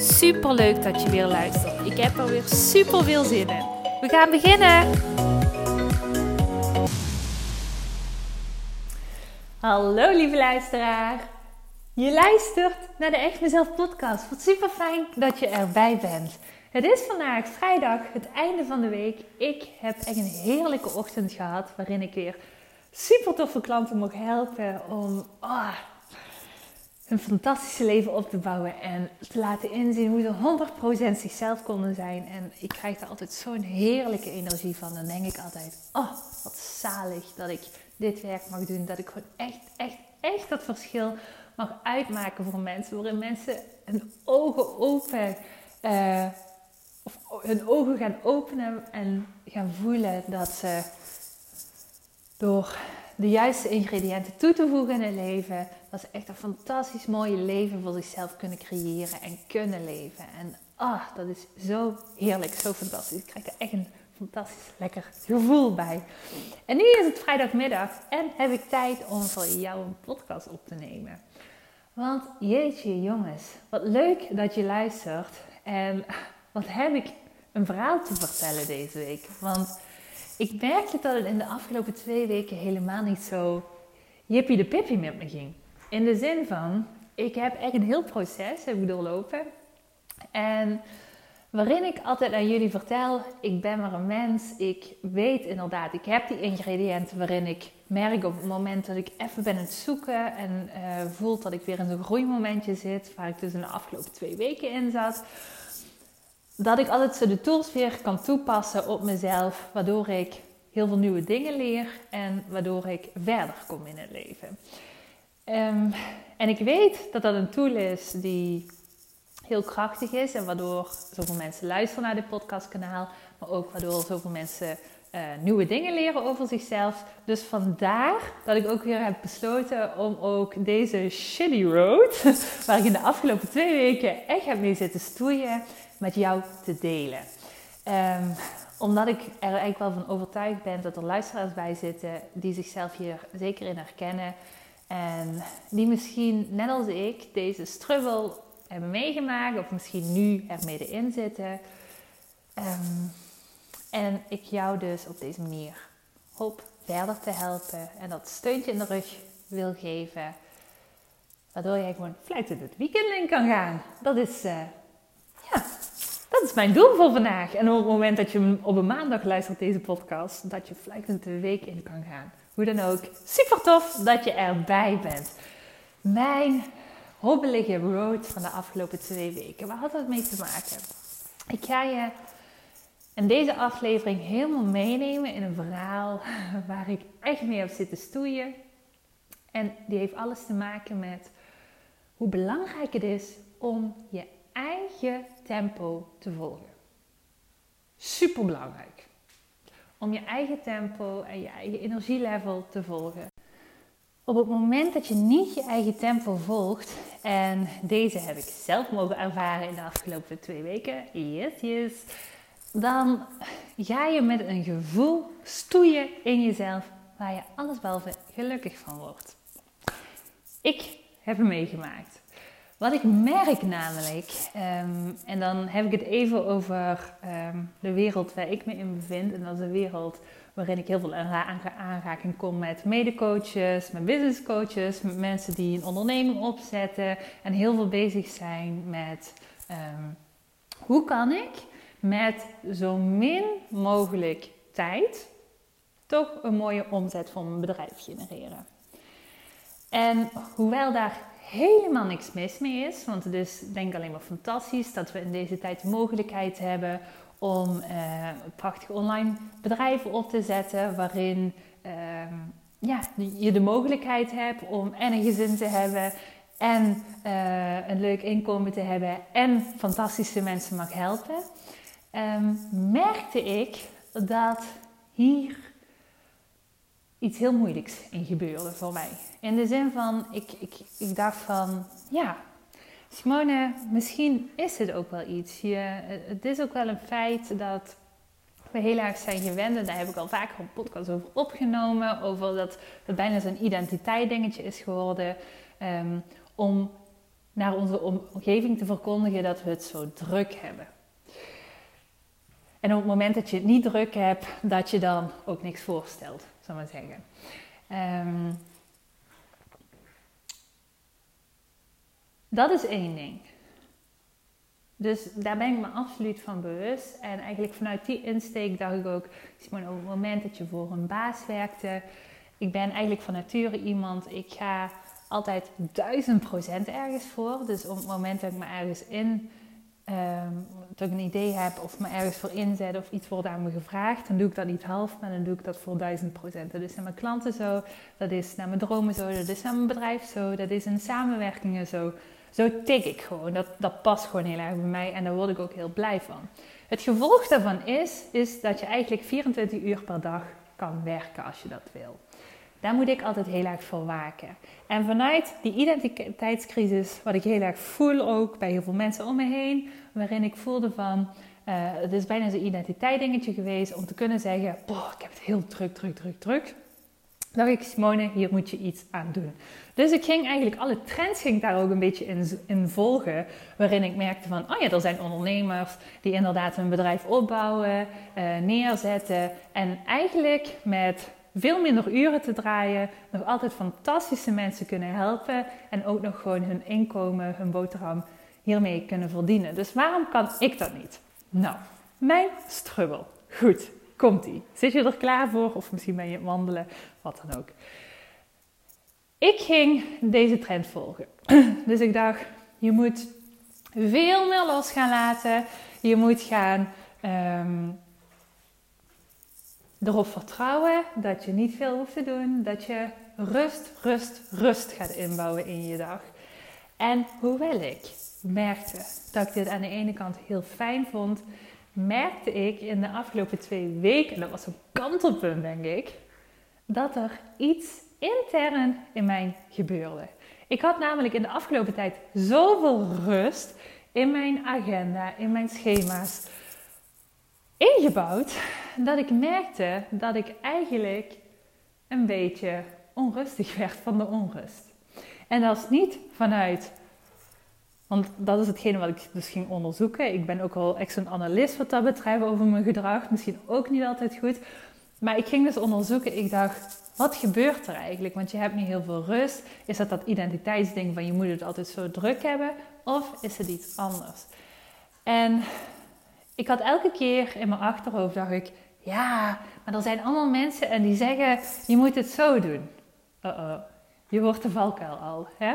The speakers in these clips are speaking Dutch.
Super leuk dat je weer luistert. Ik heb er weer super veel zin in. We gaan beginnen. Hallo lieve luisteraar. Je luistert naar de Echt Mezelf podcast. Wat super fijn dat je erbij bent. Het is vandaag vrijdag, het einde van de week. Ik heb echt een heerlijke ochtend gehad waarin ik weer super toffe klanten mocht helpen om oh, hun fantastische leven op te bouwen en te laten inzien hoe ze 100% zichzelf konden zijn. En ik krijg daar altijd zo'n heerlijke energie van. Dan denk ik altijd, oh, wat zalig dat ik dit werk mag doen. Dat ik gewoon echt, echt, echt dat verschil mag uitmaken voor mensen. Waarin mensen hun ogen open, uh, of hun ogen gaan openen en gaan voelen dat ze door de juiste ingrediënten toe te voegen in het leven, dat ze echt een fantastisch mooie leven voor zichzelf kunnen creëren en kunnen leven. En ah, dat is zo heerlijk, zo fantastisch. Ik krijg er echt een fantastisch lekker gevoel bij. En nu is het vrijdagmiddag en heb ik tijd om voor jou een podcast op te nemen. Want jeetje jongens, wat leuk dat je luistert. En wat heb ik een verhaal te vertellen deze week. Want ik merkte dat het in de afgelopen twee weken helemaal niet zo jippie de pippie met me ging. In de zin van, ik heb echt een heel proces heb doorlopen. En waarin ik altijd aan jullie vertel, ik ben maar een mens. Ik weet inderdaad, ik heb die ingrediënten waarin ik merk op het moment dat ik even ben aan het zoeken en uh, voel dat ik weer in zo'n groeimomentje zit, waar ik dus in de afgelopen twee weken in zat dat ik altijd zo de tools weer kan toepassen op mezelf, waardoor ik heel veel nieuwe dingen leer en waardoor ik verder kom in het leven. Um, en ik weet dat dat een tool is die heel krachtig is en waardoor zoveel mensen luisteren naar dit podcastkanaal, maar ook waardoor zoveel mensen uh, nieuwe dingen leren over zichzelf. Dus vandaar dat ik ook weer heb besloten om ook deze shitty road, waar ik in de afgelopen twee weken echt heb mee zitten stoeien, met jou te delen. Um, omdat ik er eigenlijk wel van overtuigd ben dat er luisteraars bij zitten die zichzelf hier zeker in herkennen. En die misschien, net als ik, deze struggle hebben meegemaakt of misschien nu er middenin zitten. Um, en ik jou dus op deze manier hoop verder te helpen en dat steuntje in de rug wil geven. Waardoor jij gewoon fluitend het weekend in kan gaan. Dat is, uh, ja, dat is mijn doel voor vandaag. En op het moment dat je op een maandag luistert deze podcast, dat je fluitend de week in kan gaan. Hoe dan ook, super tof dat je erbij bent. Mijn hobbelige road van de afgelopen twee weken. Waar had dat mee te maken? Ik ga je in deze aflevering helemaal meenemen in een verhaal waar ik echt mee heb zitten stoeien. En die heeft alles te maken met hoe belangrijk het is om je eigen tempo te volgen. Super belangrijk. Om je eigen tempo en je eigen energielevel te volgen. Op het moment dat je niet je eigen tempo volgt, en deze heb ik zelf mogen ervaren in de afgelopen twee weken, yes, yes, dan ga je met een gevoel stoeien in jezelf waar je allesbehalve gelukkig van wordt. Ik heb hem meegemaakt. Wat ik merk namelijk, um, en dan heb ik het even over um, de wereld waar ik me in bevind. En dat is een wereld waarin ik heel veel in aanraking kom met medecoaches, met businesscoaches, met mensen die een onderneming opzetten en heel veel bezig zijn met um, hoe kan ik met zo min mogelijk tijd toch een mooie omzet voor mijn bedrijf genereren. En hoewel daar helemaal niks mis mee is, want het is denk ik alleen maar fantastisch dat we in deze tijd de mogelijkheid hebben om uh, prachtige online bedrijven op te zetten waarin uh, ja, je de mogelijkheid hebt om en een gezin te hebben en uh, een leuk inkomen te hebben en fantastische mensen mag helpen, um, merkte ik dat hier iets heel moeilijks in gebeurde voor mij. In de zin van, ik, ik, ik dacht van, ja, Simone, misschien is het ook wel iets. Je, het is ook wel een feit dat we heel erg zijn gewend, en daar heb ik al vaker een podcast over opgenomen, over dat het bijna zo'n identiteit dingetje is geworden, um, om naar onze omgeving te verkondigen dat we het zo druk hebben. En op het moment dat je het niet druk hebt, dat je dan ook niks voorstelt, zal maar zeggen. Um, dat is één ding. Dus daar ben ik me absoluut van bewust. En eigenlijk vanuit die insteek dacht ik ook, op het moment dat je voor een baas werkte, ik ben eigenlijk van nature iemand, ik ga altijd duizend procent ergens voor. Dus op het moment dat ik me ergens in, um, dat ik een idee heb of me ergens voor inzet of iets wordt aan me gevraagd, dan doe ik dat niet half, maar dan doe ik dat voor duizend procent. Dat is naar mijn klanten zo, dat is naar mijn dromen zo, dat is naar mijn bedrijf zo, dat is in samenwerkingen zo. Zo tik ik gewoon. Dat, dat past gewoon heel erg bij mij en daar word ik ook heel blij van. Het gevolg daarvan is, is dat je eigenlijk 24 uur per dag kan werken als je dat wil. Daar moet ik altijd heel erg voor waken. En vanuit die identiteitscrisis, wat ik heel erg voel ook bij heel veel mensen om me heen, waarin ik voelde van, uh, het is bijna zo'n identiteit dingetje geweest om te kunnen zeggen, boah, ik heb het heel druk, druk, druk, druk dacht ik, Simone, hier moet je iets aan doen. Dus ik ging eigenlijk alle trends ging daar ook een beetje in, in volgen. Waarin ik merkte van, oh ja, er zijn ondernemers die inderdaad hun bedrijf opbouwen, uh, neerzetten. En eigenlijk met veel minder uren te draaien, nog altijd fantastische mensen kunnen helpen. En ook nog gewoon hun inkomen, hun boterham hiermee kunnen verdienen. Dus waarom kan ik dat niet? Nou, mijn struggle. Goed, Komt-ie. Zit je er klaar voor? Of misschien ben je het wandelen, wat dan ook. Ik ging deze trend volgen. Dus ik dacht, je moet veel meer los gaan laten. Je moet gaan um, erop vertrouwen dat je niet veel hoeft te doen. Dat je rust, rust, rust gaat inbouwen in je dag. En hoewel ik merkte dat ik dit aan de ene kant heel fijn vond, merkte ik in de afgelopen twee weken, en dat was een kantelpunt denk ik, dat er iets intern in mij gebeurde. Ik had namelijk in de afgelopen tijd zoveel rust in mijn agenda, in mijn schema's ingebouwd, dat ik merkte dat ik eigenlijk een beetje onrustig werd van de onrust. En dat is niet vanuit want dat is hetgene wat ik dus ging onderzoeken. Ik ben ook al echt zo'n analist wat dat betreft over mijn gedrag. Misschien ook niet altijd goed. Maar ik ging dus onderzoeken. Ik dacht, wat gebeurt er eigenlijk? Want je hebt niet heel veel rust. Is dat dat identiteitsding van je moet het altijd zo druk hebben? Of is het iets anders? En ik had elke keer in mijn achterhoofd, dacht ik... Ja, maar er zijn allemaal mensen en die zeggen, je moet het zo doen. Uh -oh, je wordt de valkuil al. Hè?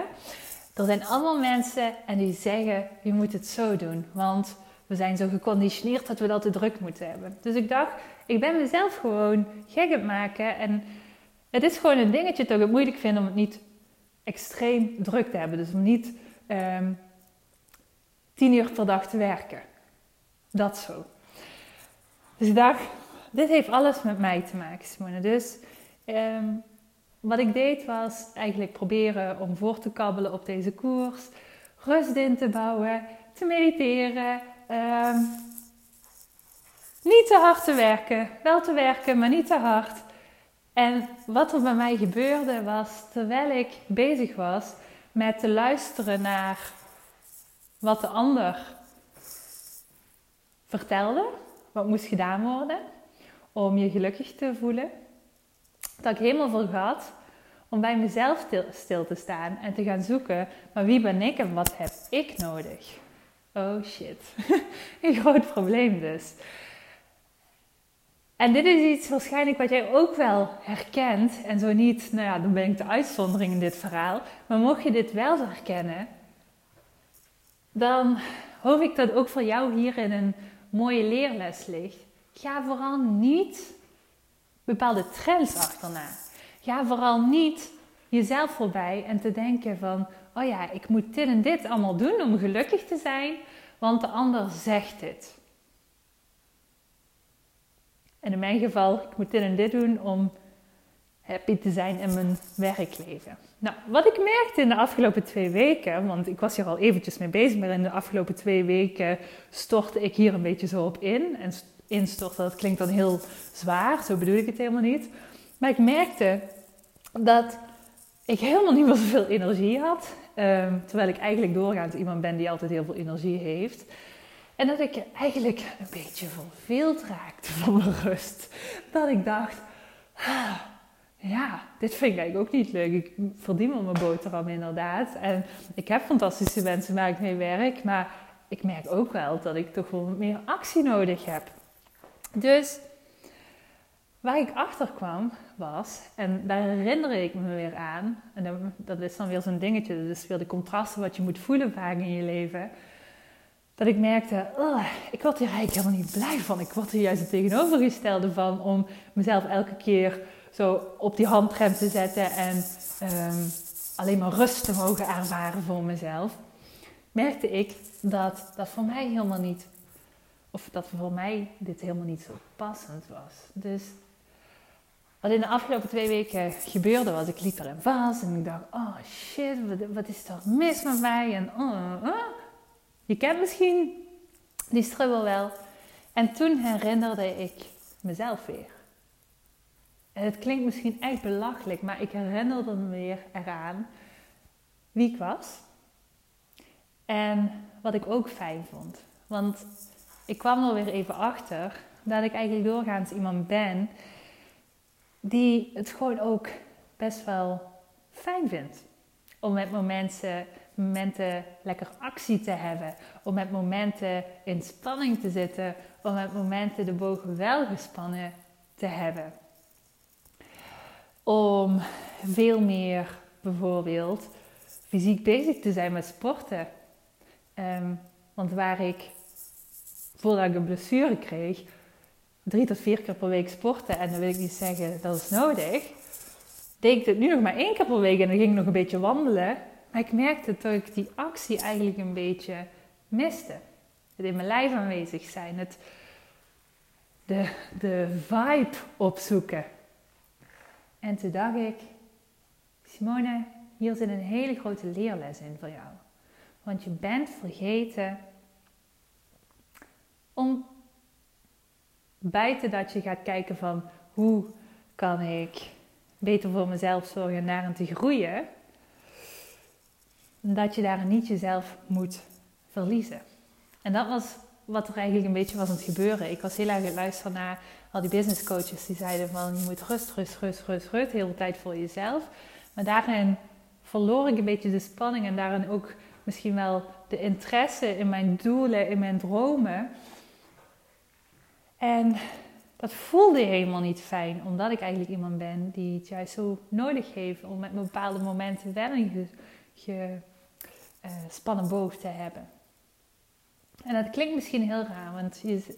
Er zijn allemaal mensen en die zeggen: je moet het zo doen, want we zijn zo geconditioneerd dat we dat te druk moeten hebben. Dus ik dacht, ik ben mezelf gewoon gek het maken en het is gewoon een dingetje dat ik het moeilijk vind om het niet extreem druk te hebben. Dus om niet um, tien uur per dag te werken. Dat zo. Dus ik dacht, dit heeft alles met mij te maken, Simone. Dus um, wat ik deed was eigenlijk proberen om voor te kabbelen op deze koers, rust in te bouwen, te mediteren, ehm, niet te hard te werken, wel te werken, maar niet te hard. En wat er bij mij gebeurde was, terwijl ik bezig was met te luisteren naar wat de ander vertelde, wat moest gedaan worden om je gelukkig te voelen, dat ik helemaal vergat om bij mezelf stil te staan en te gaan zoeken, maar wie ben ik en wat heb ik nodig? Oh shit, een groot probleem dus. En dit is iets waarschijnlijk wat jij ook wel herkent. En zo niet, nou ja, dan ben ik de uitzondering in dit verhaal. Maar mocht je dit wel herkennen, dan hoop ik dat ook voor jou hierin een mooie leerles ligt. Ga vooral niet bepaalde trends achterna. Ga vooral niet jezelf voorbij en te denken van, oh ja, ik moet dit en dit allemaal doen om gelukkig te zijn, want de ander zegt dit. En in mijn geval, ik moet dit en dit doen om happy te zijn in mijn werkleven. Nou, wat ik merkte in de afgelopen twee weken, want ik was hier al eventjes mee bezig, maar in de afgelopen twee weken stortte ik hier een beetje zo op in. En instorten, dat klinkt dan heel zwaar, zo bedoel ik het helemaal niet. Maar ik merkte dat ik helemaal niet meer zoveel energie had. Ehm, terwijl ik eigenlijk doorgaans iemand ben die altijd heel veel energie heeft. En dat ik eigenlijk een beetje verveeld raakte van mijn rust. Dat ik dacht, ah, ja, dit vind ik eigenlijk ook niet leuk. Ik verdien wel mijn boterham inderdaad. En ik heb fantastische mensen waar ik mee werk. Maar ik merk ook wel dat ik toch wel meer actie nodig heb. Dus waar ik achter kwam was, en daar herinner ik me weer aan, en dat is dan weer zo'n dingetje, is weer de contrasten wat je moet voelen vaak in je leven. Dat ik merkte, oh, ik word hier eigenlijk helemaal niet blij van. Ik word hier juist het tegenovergestelde van om mezelf elke keer zo op die handrem te zetten en um, alleen maar rust te mogen ervaren voor mezelf. Merkte ik dat dat voor mij helemaal niet of dat voor mij dit helemaal niet zo passend was. Dus wat in de afgelopen twee weken gebeurde was, ik liep erin vast en ik dacht, oh shit, wat, is er mis met mij? En oh, oh. je kent misschien die struggle wel. En toen herinnerde ik mezelf weer. En het klinkt misschien echt belachelijk, maar ik herinnerde me weer eraan wie ik was. En wat ik ook fijn vond. Want ik kwam er weer even achter dat ik eigenlijk doorgaans iemand ben die het gewoon ook best wel fijn vindt. Om met momenten, momenten lekker actie te hebben. Om met momenten in spanning te zitten. Om met momenten de bogen wel gespannen te hebben. Om veel meer bijvoorbeeld fysiek bezig te zijn met sporten. Um, want waar ik voordat ik een blessure kreeg, drie tot vier keer per week sporten. En dan wil ik niet zeggen dat is nodig. Deed ik het nu nog maar één keer per week en dan ging ik nog een beetje wandelen. Maar ik merkte dat ik die actie eigenlijk een beetje miste. Het in mijn lijf aanwezig zijn. Het, de, de vibe opzoeken. En toen dacht ik, Simone, hier zit een hele grote leerles in voor jou. Want je bent vergeten om buiten dat je gaat kijken van hoe kan ik beter voor mezelf zorgen en daarin te groeien, dat je daar niet jezelf moet verliezen. En dat was wat er eigenlijk een beetje was aan het gebeuren. Ik was heel erg aan luisteren naar al die business coaches die zeiden van je moet rust, rust, rust, rust, rust, heel veel tijd voor jezelf. Maar daarin verloor ik een beetje de spanning en daarin ook misschien wel de interesse in mijn doelen, in mijn dromen. En dat voelde helemaal niet fijn, omdat ik eigenlijk iemand ben die het juist zo nodig heeft om met bepaalde momenten wel een gespannen ge, uh, boog te hebben. En dat klinkt misschien heel raar, want je,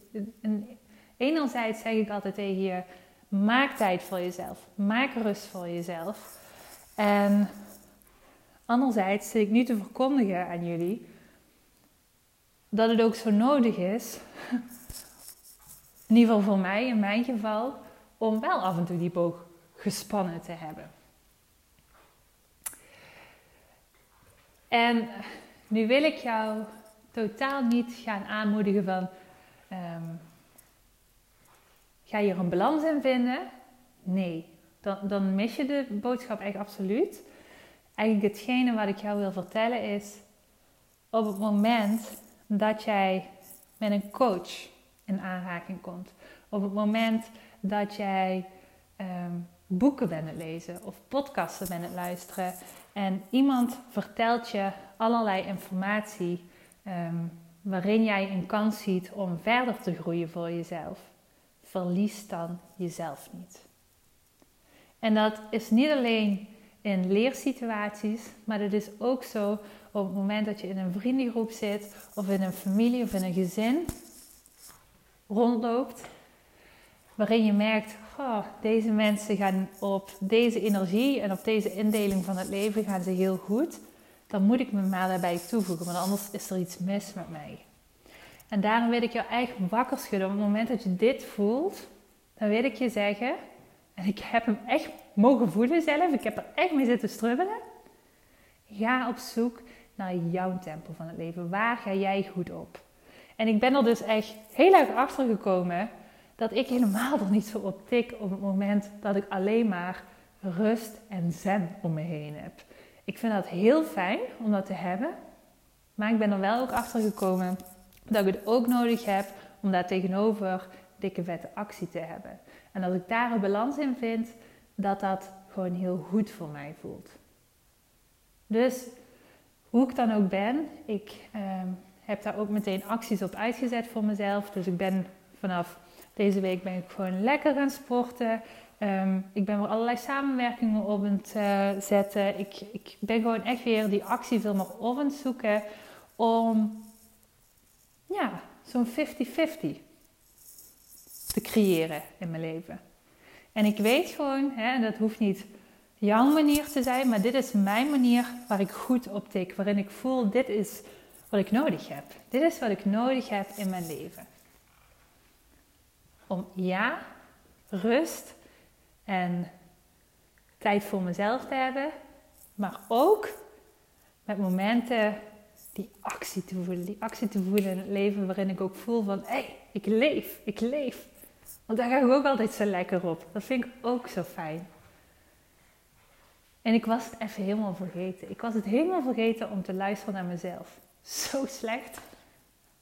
enerzijds zeg ik altijd tegen je, maak tijd voor jezelf, maak rust voor jezelf. En anderzijds zit ik nu te verkondigen aan jullie dat het ook zo nodig is in ieder geval voor mij, in mijn geval, om wel af en toe die boog gespannen te hebben. En nu wil ik jou totaal niet gaan aanmoedigen van, um, ga je er een balans in vinden? Nee, dan, dan mis je de boodschap echt absoluut. Eigenlijk hetgene wat ik jou wil vertellen is, op het moment dat jij met een coach in aanraking komt. Op het moment dat jij ehm, boeken bent het lezen of podcasten bent het luisteren en iemand vertelt je allerlei informatie ehm, waarin jij een kans ziet om verder te groeien voor jezelf, verlies dan jezelf niet. En dat is niet alleen in leersituaties, maar dat is ook zo op het moment dat je in een vriendengroep zit of in een familie of in een gezin rondloopt, waarin je merkt, deze mensen gaan op deze energie en op deze indeling van het leven gaan ze heel goed, dan moet ik me maar daarbij toevoegen, want anders is er iets mis met mij. En daarom wil ik jou echt wakker schudden. Op het moment dat je dit voelt, dan wil ik je zeggen, en ik heb hem echt mogen voelen zelf, ik heb er echt mee zitten strubbelen. Ga op zoek naar jouw tempo van het leven. Waar ga jij goed op? En ik ben er dus echt heel erg achter gekomen dat ik helemaal er niet zo op tik op het moment dat ik alleen maar rust en zen om me heen heb. Ik vind dat heel fijn om dat te hebben, maar ik ben er wel ook achter gekomen dat ik het ook nodig heb om daar tegenover dikke vette actie te hebben. En als ik daar een balans in vind, dat dat gewoon heel goed voor mij voelt. Dus hoe ik dan ook ben, ik ehm, heb daar ook meteen acties op uitgezet voor mezelf. Dus ik ben vanaf deze week ben ik gewoon lekker gaan sporten. Ehm, ik ben weer allerlei samenwerkingen op het uh, zetten. Ik, ik ben gewoon echt weer die actie veel meer op het zoeken om ja, zo'n 50-50 te creëren in mijn leven. En ik weet gewoon, hè, dat hoeft niet jouw manier te zijn, maar dit is mijn manier waar ik goed op tik. Waarin ik voel, dit is wat ik nodig heb. Dit is wat ik nodig heb in mijn leven. Om ja, rust en tijd voor mezelf te hebben, maar ook met momenten die actie te voelen. Die actie te voelen in het leven waarin ik ook voel van, hé, hey, ik leef, ik leef. Want daar ga ik ook altijd zo lekker op. Dat vind ik ook zo fijn. En ik was het even helemaal vergeten. Ik was het helemaal vergeten om te luisteren naar mezelf. Zo slecht,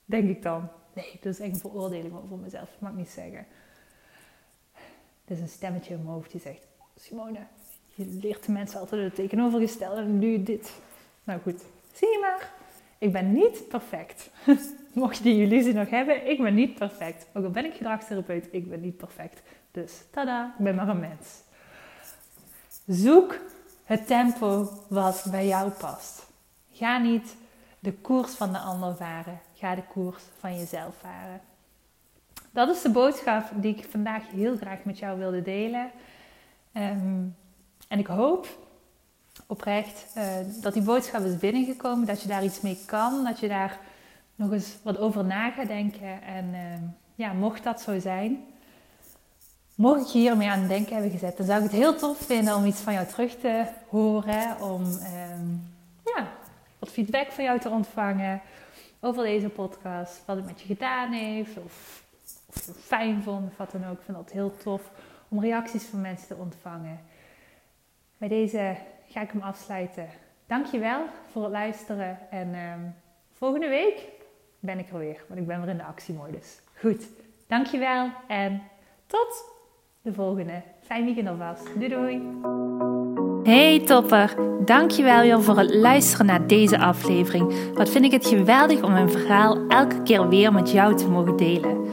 denk ik dan. Nee, dat is echt een veroordeling over mezelf. Dat mag ik niet zeggen. Er is een stemmetje in mijn hoofd die zegt: Simone, je leert de mensen altijd het tegenovergestelde en nu dit. Nou goed, zie je maar. Ik ben niet perfect. Mocht je die illusie nog hebben, ik ben niet perfect. Ook al ben ik gedragstherapeut, ik ben niet perfect. Dus tada, ik ben maar een mens. Zoek het tempo wat bij jou past. Ga niet de koers van de ander varen. Ga de koers van jezelf varen. Dat is de boodschap die ik vandaag heel graag met jou wilde delen. Ehm, en ik hoop oprecht uh, dat die boodschap is binnengekomen, dat je daar iets mee kan, dat je daar nog eens wat over na gaat denken. En ehm, ja, mocht dat zo zijn, mocht ik je hiermee aan het denken hebben gezet, dan zou ik het heel tof vinden om iets van jou terug te horen, om ehm, wat feedback van jou te ontvangen over deze podcast, wat het met je gedaan heeft, of, je het fijn vond, of wat dan ook. Ik vind dat heel tof om reacties van mensen te ontvangen. Bij deze ga ik hem afsluiten. Dankjewel voor het luisteren en ehm, volgende week ben ik er weer, want ik ben weer in de actiemodus. Goed, dankjewel en tot de volgende. Fijn weekend alvast. Doei doei! Hey topper, dankjewel weer voor het luisteren naar deze aflevering. Wat vind ik het geweldig om mijn verhaal elke keer weer met jou te mogen delen.